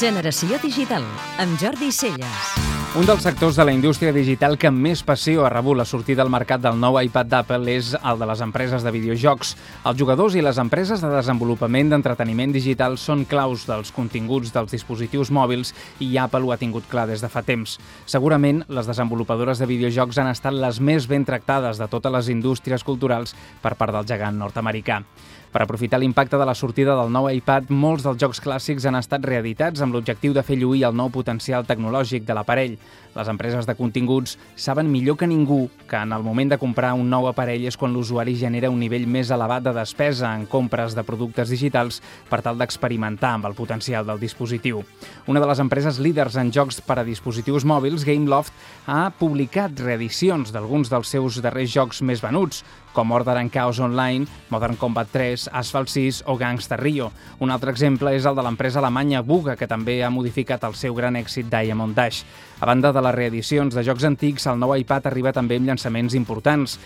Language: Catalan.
Generació Digital, amb Jordi Celles. Un dels sectors de la indústria digital que més passió ha rebut la sortida al mercat del nou iPad d'Apple és el de les empreses de videojocs. Els jugadors i les empreses de desenvolupament d'entreteniment digital són claus dels continguts dels dispositius mòbils i Apple ho ha tingut clar des de fa temps. Segurament, les desenvolupadores de videojocs han estat les més ben tractades de totes les indústries culturals per part del gegant nord-americà. Per aprofitar l'impacte de la sortida del nou iPad, molts dels jocs clàssics han estat reeditats amb l'objectiu de fer lluir el nou potencial tecnològic de l'aparell. Les empreses de continguts saben millor que ningú que en el moment de comprar un nou aparell és quan l'usuari genera un nivell més elevat de despesa en compres de productes digitals per tal d'experimentar amb el potencial del dispositiu. Una de les empreses líders en jocs per a dispositius mòbils, Gameloft, ha publicat reedicions d'alguns dels seus darrers jocs més venuts, com Order and Chaos Online, Modern Combat 3, Asphalt 6 o Gangsta Rio. Un altre exemple és el de l'empresa alemanya Buga, que també ha modificat el seu gran èxit Diamond Dash. A banda de les reedicions de jocs antics, el nou iPad arriba també amb llançaments importants.